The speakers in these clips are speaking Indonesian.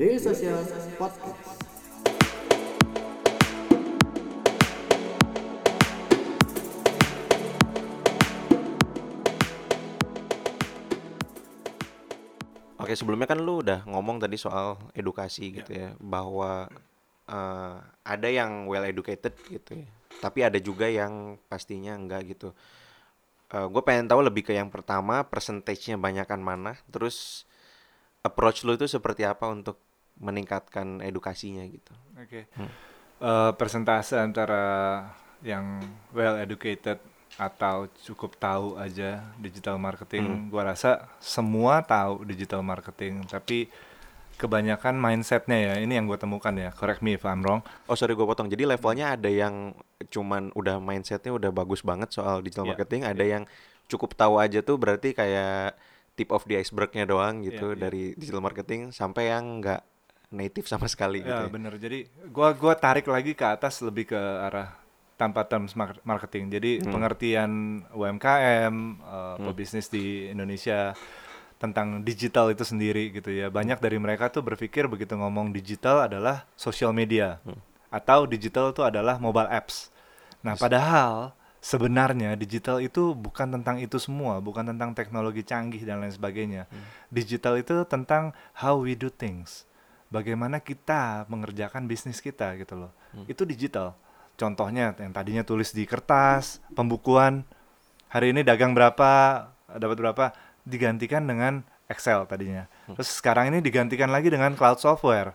Daily Social Podcast. Oke, sebelumnya kan lu udah ngomong tadi soal edukasi gitu ya, bahwa eh, ada yang well educated gitu ya, tapi ada juga yang pastinya enggak gitu. gue pengen tahu lebih ke yang pertama, percentage-nya banyakan mana, terus approach lu itu seperti apa untuk meningkatkan edukasinya gitu. Oke. Hmm. Eh, persentase antara yang well educated atau cukup tahu aja digital marketing, gua rasa semua tahu digital marketing, tapi kebanyakan mindsetnya ya, ini yang gue temukan ya, correct me if I'm wrong. Oh sorry gue potong. Jadi levelnya ada yang cuman udah mindsetnya udah bagus banget soal digital Iya, marketing, ada yang cukup tahu aja tuh berarti kayak tip of the icebergnya doang gitu Iya, iya. dari digital marketing sampai yang nggak native sama sekali gitu. Ya ya. bener, jadi gua gua tarik lagi ke atas lebih ke arah tanpa terms mar- marketing. Jadi Hmm. pengertian UMKM, eh, pebisnis di Indonesia tentang digital itu sendiri gitu ya. Banyak dari mereka tuh berpikir begitu ngomong digital adalah social media Hmm. atau digital itu adalah mobile apps. Nah, padahal sebenarnya digital itu bukan tentang itu semua, bukan tentang teknologi canggih dan lain sebagainya. Hmm. Digital itu tentang how we do things. Bagaimana kita mengerjakan bisnis kita gitu loh. Hmm. Itu digital. Contohnya yang tadinya tulis di kertas, pembukuan, hari ini dagang berapa, dapat berapa, digantikan dengan Excel tadinya. Terus sekarang ini digantikan lagi dengan cloud software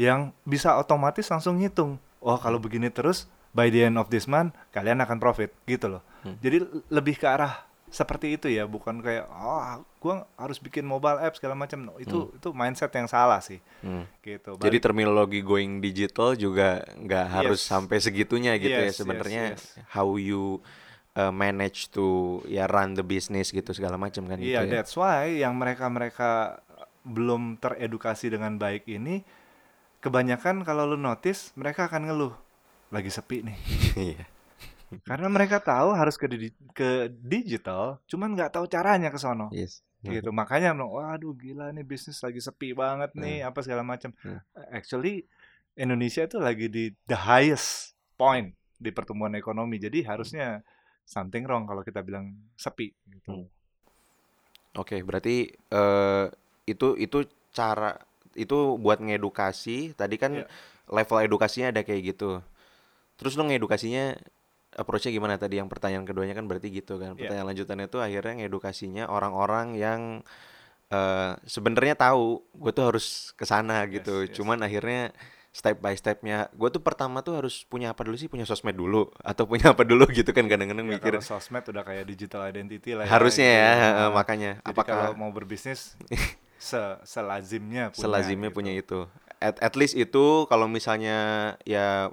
yang bisa otomatis langsung ngitung. Oh, kalau begini terus by the end of this month kalian akan profit gitu loh. Jadi l- lebih ke arah seperti itu ya, bukan kayak oh, gua harus bikin mobile app segala macam. No, itu itu mindset yang salah sih. Hmm. Gitu. Jadi Balik- terminologi going digital juga nggak harus Yes. sampai segitunya gitu ya Yes, yes, sebenarnya yes. how you uh, manage to ya run the business gitu segala macam kan Iya, gitu ya. that's why yang mereka-mereka belum teredukasi dengan baik ini kebanyakan kalau lu notice mereka akan ngeluh lagi sepi nih. Karena mereka tahu harus ke di- ke digital, cuman nggak tahu caranya ke sono. Yes. Gitu. Makanya bilang, waduh gila nih bisnis lagi sepi banget nih, apa segala macam. Hmm. Actually Indonesia itu lagi di the highest point di pertumbuhan ekonomi. Jadi harusnya something wrong kalau kita bilang sepi gitu. Hmm. Oke, berarti eh itu itu cara itu buat ngedukasi. Tadi kan Iya. level edukasinya ada kayak gitu. Terus lo ngedukasinya approach-nya gimana tadi? Yang pertanyaan keduanya kan berarti gitu kan. Iya. Pertanyaan lanjutannya itu akhirnya ngedukasinya orang-orang yang eh sebenarnya tahu gue tuh harus ke sana gitu. yes. Cuman akhirnya step by stepnya gue tuh pertama tuh harus punya apa dulu sih punya sosmed dulu atau punya apa dulu gitu kan kadang-kadang Ya, mikir sosmed udah kayak digital identity lah ya, harusnya gitu. ya Nah, eh, makanya Jadi apakah kalau mau berbisnis se selazimnya punya selazimnya gitu. punya itu. At, at least itu kalau misalnya ya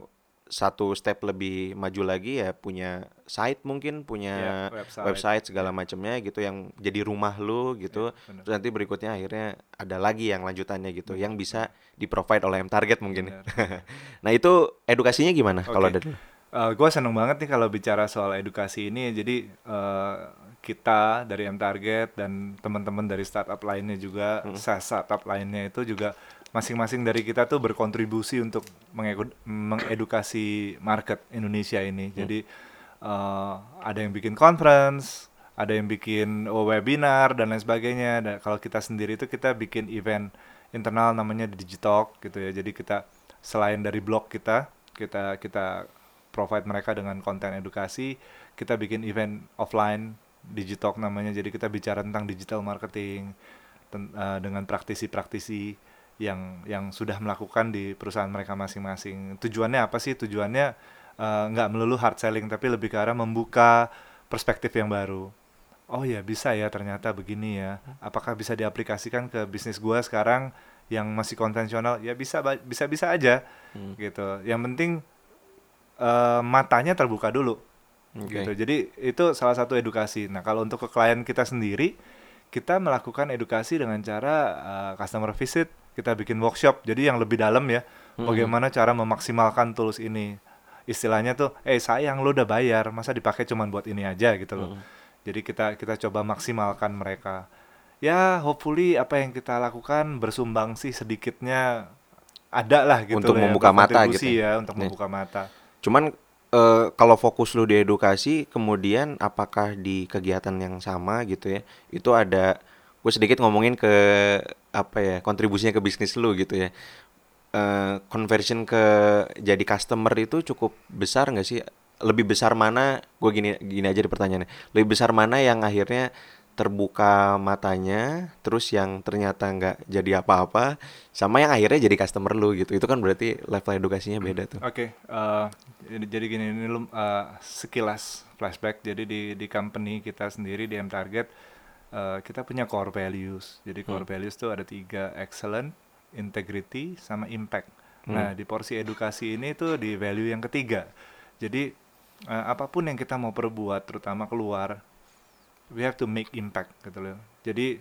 satu step lebih maju lagi ya punya site mungkin punya Ya, website. website, segala macamnya gitu yang jadi rumah lu gitu. Benar. Terus nanti berikutnya akhirnya ada lagi yang lanjutannya gitu yang bisa di provide oleh M Target mungkin. nah, itu edukasinya gimana kalau Oke. dari gue seneng banget nih kalau bicara soal edukasi ini. Jadi eh, kita dari M Target dan teman-teman dari startup lainnya juga, Hmm. Startup lainnya itu juga masing-masing dari kita tuh berkontribusi untuk mengedu- mengedukasi market Indonesia ini. Jadi eh, ada yang bikin conference, ada yang bikin webinar dan lain sebagainya. Dan kalau kita sendiri itu kita bikin event internal namanya Digitalk gitu ya. Jadi kita selain dari blog kita, kita kita provide mereka dengan konten edukasi, kita bikin event offline Digitalk namanya. Jadi kita bicara tentang digital marketing ten- eh, dengan praktisi-praktisi yang yang sudah melakukan di perusahaan mereka masing-masing. Tujuannya apa sih? Tujuannya eh, nggak melulu hard selling tapi lebih ke arah membuka perspektif yang baru. Oh ya bisa ya ternyata begini ya. Apakah bisa diaplikasikan ke bisnis gua sekarang yang masih konvensional? Ya bisa bisa bisa aja Hmm. gitu. Yang penting eh, matanya terbuka dulu Oke. gitu. Jadi itu salah satu edukasi. Nah, kalau untuk ke klien kita sendiri, kita melakukan edukasi dengan cara uh, customer visit, kita bikin workshop. Jadi yang lebih dalam ya, bagaimana cara memaksimalkan tools ini. Istilahnya tuh, eh sayang lu udah bayar, masa dipakai cuman buat ini aja gitu loh. Jadi kita kita coba maksimalkan mereka. ya hopefully apa yang kita lakukan bersumbang sih sedikitnya ada lah gitu Untuk loh ya, membuka mata gitu ya untuk Ya. membuka mata Cuman eh, kalau fokus lu di edukasi, kemudian apakah di kegiatan yang sama gitu ya, itu ada gue sedikit ngomongin ke apa ya kontribusinya ke bisnis lu gitu ya. Eh, conversion ke jadi customer itu cukup besar nggak sih? Lebih besar mana? Gue gini gini aja di pertanyaannya. Lebih besar mana yang akhirnya terbuka matanya, terus yang ternyata nggak jadi apa-apa, sama yang akhirnya jadi customer lu gitu. Itu kan berarti level edukasinya beda tuh. Oke, eh, jadi, gini ini lu eh, sekilas flashback. Jadi di di company kita sendiri di M Target eh, kita punya core values. Jadi core values tuh ada tiga, excellent, integrity, sama impact. Nah di porsi edukasi ini tuh di value yang ketiga. Jadi eh, apa pun yang kita mau perbuat, terutama keluar, we have to make impact gitu loh. Jadi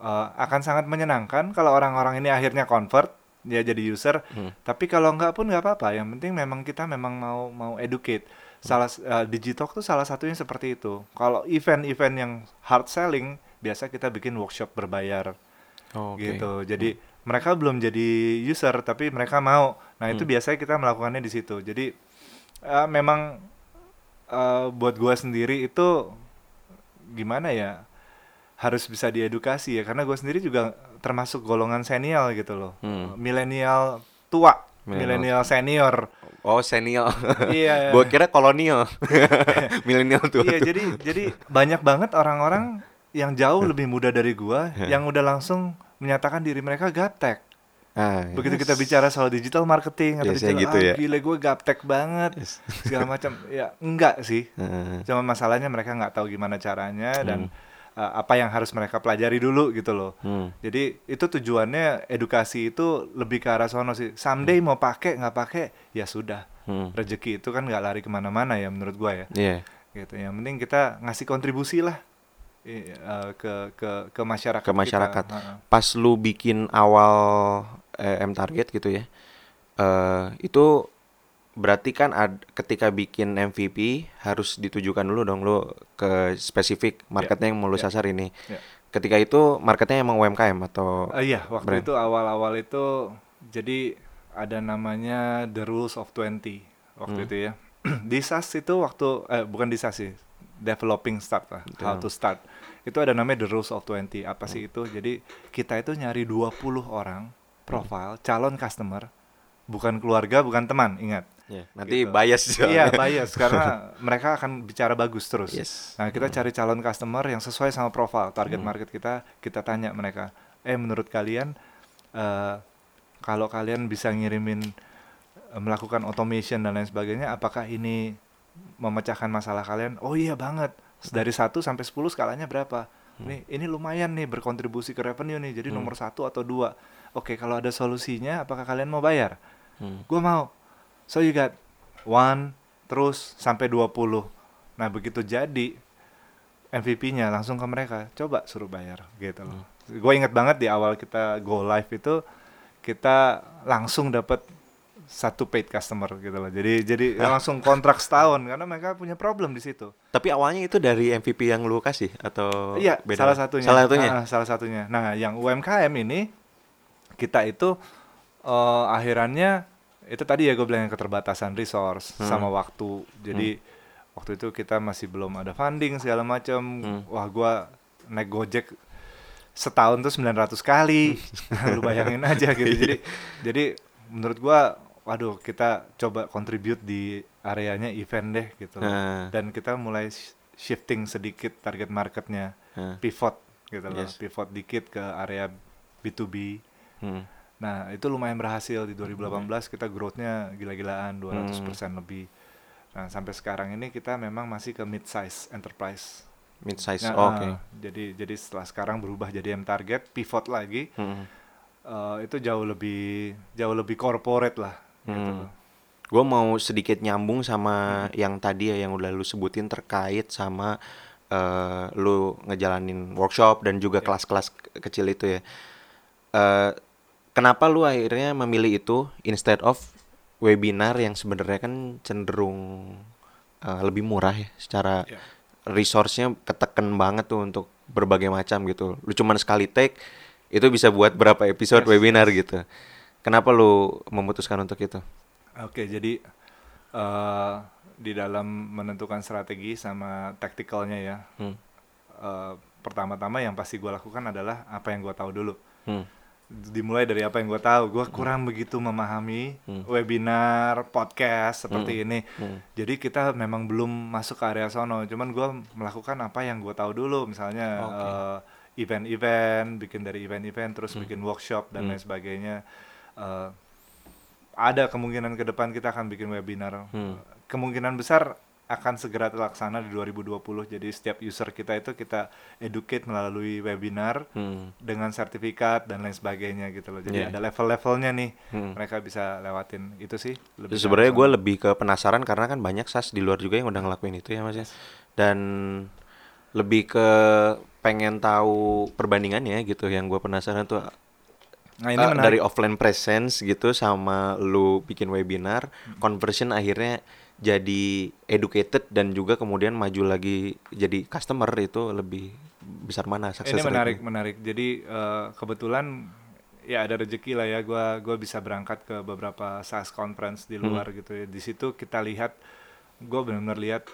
eh, akan sangat menyenangkan kalau orang-orang ini akhirnya convert dia jadi user. Tapi kalau nggak pun nggak apa-apa. Yang penting memang kita memang mau mau educate. Salah uh, Digitalk tuh salah satunya seperti itu. Kalau event-event yang hard selling biasa kita bikin workshop berbayar Oh, oke. gitu. Jadi mereka belum jadi user tapi mereka mau. Nah, itu biasanya kita melakukannya di situ. Jadi eh, memang eh, buat gua sendiri itu gimana ya? Harus bisa diedukasi ya karena gua sendiri juga termasuk golongan senior gitu loh. Hmm. Milenial tua, Milenial. senior. Oh, senior. Iya. Gua kira kolonial. Milenial tuh. Iya, jadi jadi banyak banget orang-orang yang jauh lebih muda dari gua yang udah langsung menyatakan diri mereka gaptek. Ah, Begitu kita bicara soal digital marketing atau Biasanya digital, gitu ah, ya. gile gue gaptek banget Yes. segala macam. Ya enggak sih. Cuma masalahnya mereka nggak tahu gimana caranya dan Hmm. uh, apa yang harus mereka pelajari dulu gitu loh. Hmm. Jadi itu tujuannya edukasi itu lebih ke arah sono sih. Someday mau pakai nggak pakai ya sudah. Hmm. Rezeki itu kan nggak lari ke mana-mana ya menurut gua ya. Iya. Gitu. Yang penting kita ngasih kontribusi lah uh, ke ke ke masyarakat. Ke kita. masyarakat. Ha-ha. Pas lu bikin awal eh, M target gitu ya. Eh itu berarti kan ad, ketika bikin MVP harus ditujukan dulu dong lu ke spesifik marketnya yang mau lu ya. sasar ini. Ya. Ketika itu marketnya emang UMKM atau Eh, iya, waktu brand? itu awal-awal itu jadi ada namanya the rules of 20 waktu Hmm. itu ya. di SAS itu waktu eh bukan di SAS sih, developing start lah, how Betul. to start. Itu ada namanya the rules of 20. Apa Hmm. sih itu? Jadi kita itu nyari 20 orang profile calon customer, bukan keluarga, bukan teman, ingat. Ya, nanti Gitu. bias Iya, bias karena mereka akan bicara bagus terus. Yes. Nah, kita cari calon customer yang sesuai sama profil target Hmm. market kita. Kita tanya mereka, eh menurut kalian eh, kalau kalian bisa ngirimin eh, melakukan automation dan lain sebagainya, apakah ini memecahkan masalah kalian? Oh iya banget. Dari 1 sampai 10 skalanya berapa? Nih, ini lumayan nih berkontribusi ke revenue nih. Jadi Hmm. nomor satu atau dua. Oke, kalau ada solusinya, apakah kalian mau bayar? Hmm. Gue mau. So you got one, terus sampai 20. Nah begitu jadi MVP-nya langsung ke mereka, coba suruh bayar gitu loh. Gue inget banget di awal kita go live itu kita langsung dapat satu paid customer gitu loh. Jadi jadi langsung kontrak setahun karena mereka punya problem di situ. Tapi awalnya itu dari MVP yang lu kasih atau Iya, beda? salah satunya. Salah satunya. Ah, salah satunya. Nah, yang UMKM ini kita itu eh, akhirannya itu tadi ya gue bilang yang keterbatasan resource Hmm. sama waktu. Jadi waktu itu kita masih belum ada funding segala macam. Hmm. Wah, gua naik Gojek setahun tuh 900 kali. Lu bayangin aja gitu. Jadi jadi menurut gua waduh kita coba contribute di areanya event deh gitu. loh. Nah. Dan kita mulai sh- shifting sedikit target marketnya Nah. pivot gitu loh, Yes. pivot dikit ke area B2B. Hmm. Nah, itu lumayan berhasil di 2018 kita growth-nya gila-gilaan 200% Hmm. lebih. Nah, sampai sekarang ini kita memang masih ke mid size enterprise. Mid size. Nah, Oh, Oke. Jadi jadi setelah sekarang berubah jadi M target, pivot lagi. Hmm. eh, itu jauh lebih jauh lebih corporate lah Hmm. loh. Gue mau sedikit nyambung sama yang tadi ya yang udah lu sebutin terkait sama eh, lu ngejalanin workshop dan juga Ya. kelas-kelas ke- kecil itu ya. Eh, kenapa lu akhirnya memilih itu instead of webinar yang sebenarnya kan cenderung eh, lebih murah ya secara Ya. resource-nya keteken banget tuh untuk berbagai macam gitu. Lu cuman sekali take itu bisa buat berapa episode Yes, webinar gitu. Kenapa lu memutuskan untuk itu? Oke, jadi eh di dalam menentukan strategi sama tacticalnya ya. Hmm. eh, pertama-tama yang pasti gue lakukan adalah apa yang gue tahu dulu. Hmm. Dimulai dari apa yang gue tahu. Gue kurang begitu memahami Hmm. webinar, podcast seperti Hmm. ini. Hmm. Jadi kita memang belum masuk ke area sono. Cuman gue melakukan apa yang gue tahu dulu. Misalnya Oke. eh, event-event, bikin dari event-event, terus Hmm. bikin workshop dan Hmm. lain sebagainya. Eh, ada kemungkinan ke depan kita akan bikin webinar. Hmm. Kemungkinan besar akan segera terlaksana di 2020. Jadi setiap user kita itu kita educate melalui webinar Hmm. dengan sertifikat dan lain sebagainya gitu loh. Jadi Iya. ada level-levelnya nih. Hmm. Mereka bisa lewatin itu sih. lebih Sebenarnya gue lebih ke penasaran karena kan banyak SaaS di luar juga yang udah ngelakuin itu ya mas ya. Dan lebih ke pengen tahu perbandingannya gitu. Yang gue penasaran tuh Nah, ini menarik. dari offline presence gitu sama lu bikin webinar, Hmm. conversion akhirnya jadi educated dan juga kemudian maju lagi jadi customer itu lebih besar mana success ini menarik rate-nya? menarik jadi eh, kebetulan ya ada rezeki lah ya gua gua bisa berangkat ke beberapa SaaS conference di luar gitu ya di situ kita lihat gua benar-benar lihat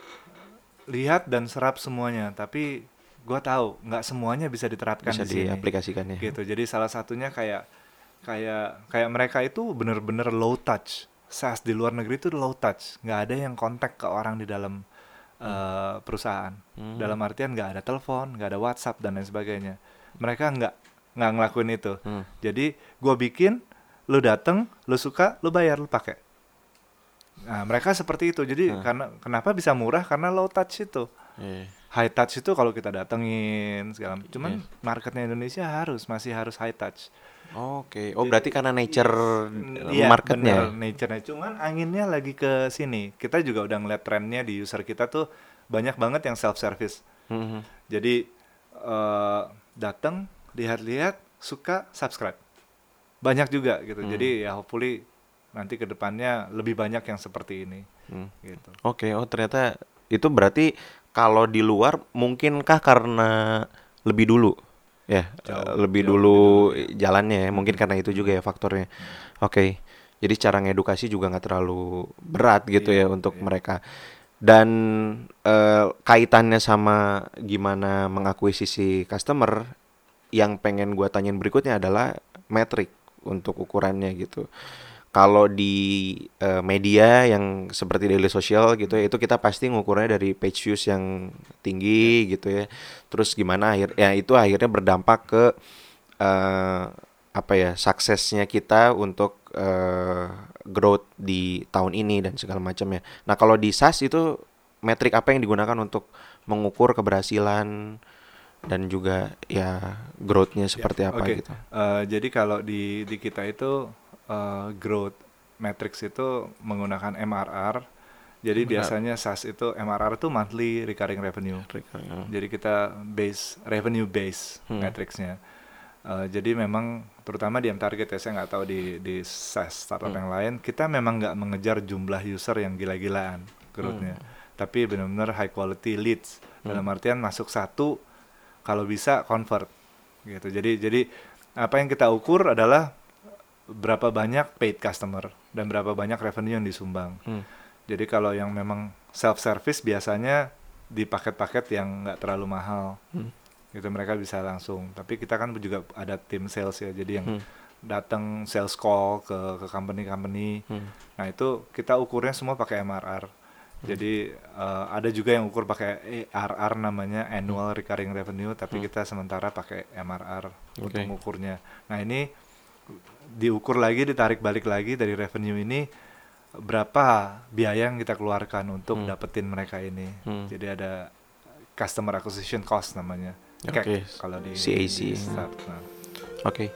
lihat dan serap semuanya tapi gua tahu nggak semuanya bisa diterapkan bisa di sini. diaplikasikan ya. gitu jadi salah satunya kayak kayak kayak mereka itu bener-bener low touch. SaaS di luar negeri itu low touch. Nggak ada yang kontak ke orang di dalam eh, perusahaan. Hmm. dalam artian nggak ada telepon nggak ada WhatsApp dan lain sebagainya. Mereka nggak nggak ngelakuin itu. Hmm. jadi gua bikin lu dateng lu suka lu bayar lu pakai. Nah mereka seperti itu. Jadi Hmm. karena kenapa bisa murah? Karena low touch itu. Iya. High touch itu kalau kita datengin segala macam. cuman Iya. marketnya Indonesia harus masih harus high touch Oke, oh berarti karena nature Mm, iya, marketnya. bener, nature-nya. Cuman anginnya lagi ke sini. Kita juga udah ngeliat trennya di user kita tuh banyak banget yang self service. Mhm. Jadi eh datang, lihat-lihat, suka, subscribe. Banyak juga gitu. Hmm. Jadi ya hopefully nanti ke depannya lebih banyak yang seperti ini Hmm. gitu. Oke, oh ternyata itu berarti kalau di luar mungkinkah karena lebih dulu ya Jauh, eh, lebih jauh dulu lebih dulu, jalannya ya mungkin karena itu juga ya faktornya. Oke, jadi cara ngedukasi juga nggak terlalu berat gitu Iya, ya untuk iya. mereka. Dan eh, kaitannya sama gimana mengakuisisi customer, yang pengen gua tanyain berikutnya adalah metrik untuk ukurannya gitu. Kalau di eh, media yang seperti daily social gitu ya, itu kita pasti ngukurnya dari page views yang tinggi gitu ya. Terus gimana akhir ya itu akhirnya berdampak ke eh, apa ya suksesnya kita untuk eh, growth di tahun ini dan segala macamnya. Nah kalau di SaaS itu metrik apa yang digunakan untuk mengukur keberhasilan dan juga ya growthnya seperti apa Oke, gitu. eh, jadi kalau di di kita itu eh, growth matrix itu menggunakan MRR. Jadi Benar. biasanya SaaS itu MRR itu monthly recurring revenue. Jadi kita base revenue base Hmm. matrixnya. Eh, jadi memang terutama di M target ya saya nggak tahu di di SaaS startup Hmm. yang lain kita memang nggak mengejar jumlah user yang gila-gilaan growthnya, tapi benar-benar high quality leads Hmm. dalam artian masuk satu kalau bisa convert gitu. Jadi jadi apa yang kita ukur adalah berapa banyak paid customer dan berapa banyak revenue yang disumbang. Hmm. Jadi kalau yang memang self service biasanya di paket-paket yang nggak terlalu mahal, Hmm. gitu mereka bisa langsung. Tapi kita kan juga ada tim sales ya, jadi yang Hmm. datang sales call ke ke company-company. Hmm. Nah itu kita ukurnya semua pakai MRR. Jadi eh, ada juga yang ukur pakai ARR namanya annual recurring revenue, tapi Hmm. kita sementara pakai MRR untuk Oke. mengukurnya. Nah ini diukur lagi, ditarik balik lagi dari revenue ini berapa biaya yang kita keluarkan untuk Hmm. dapetin mereka ini. Hmm. Jadi ada customer acquisition cost namanya. Oke, kalau di, CAC. di start. Nah, Oke.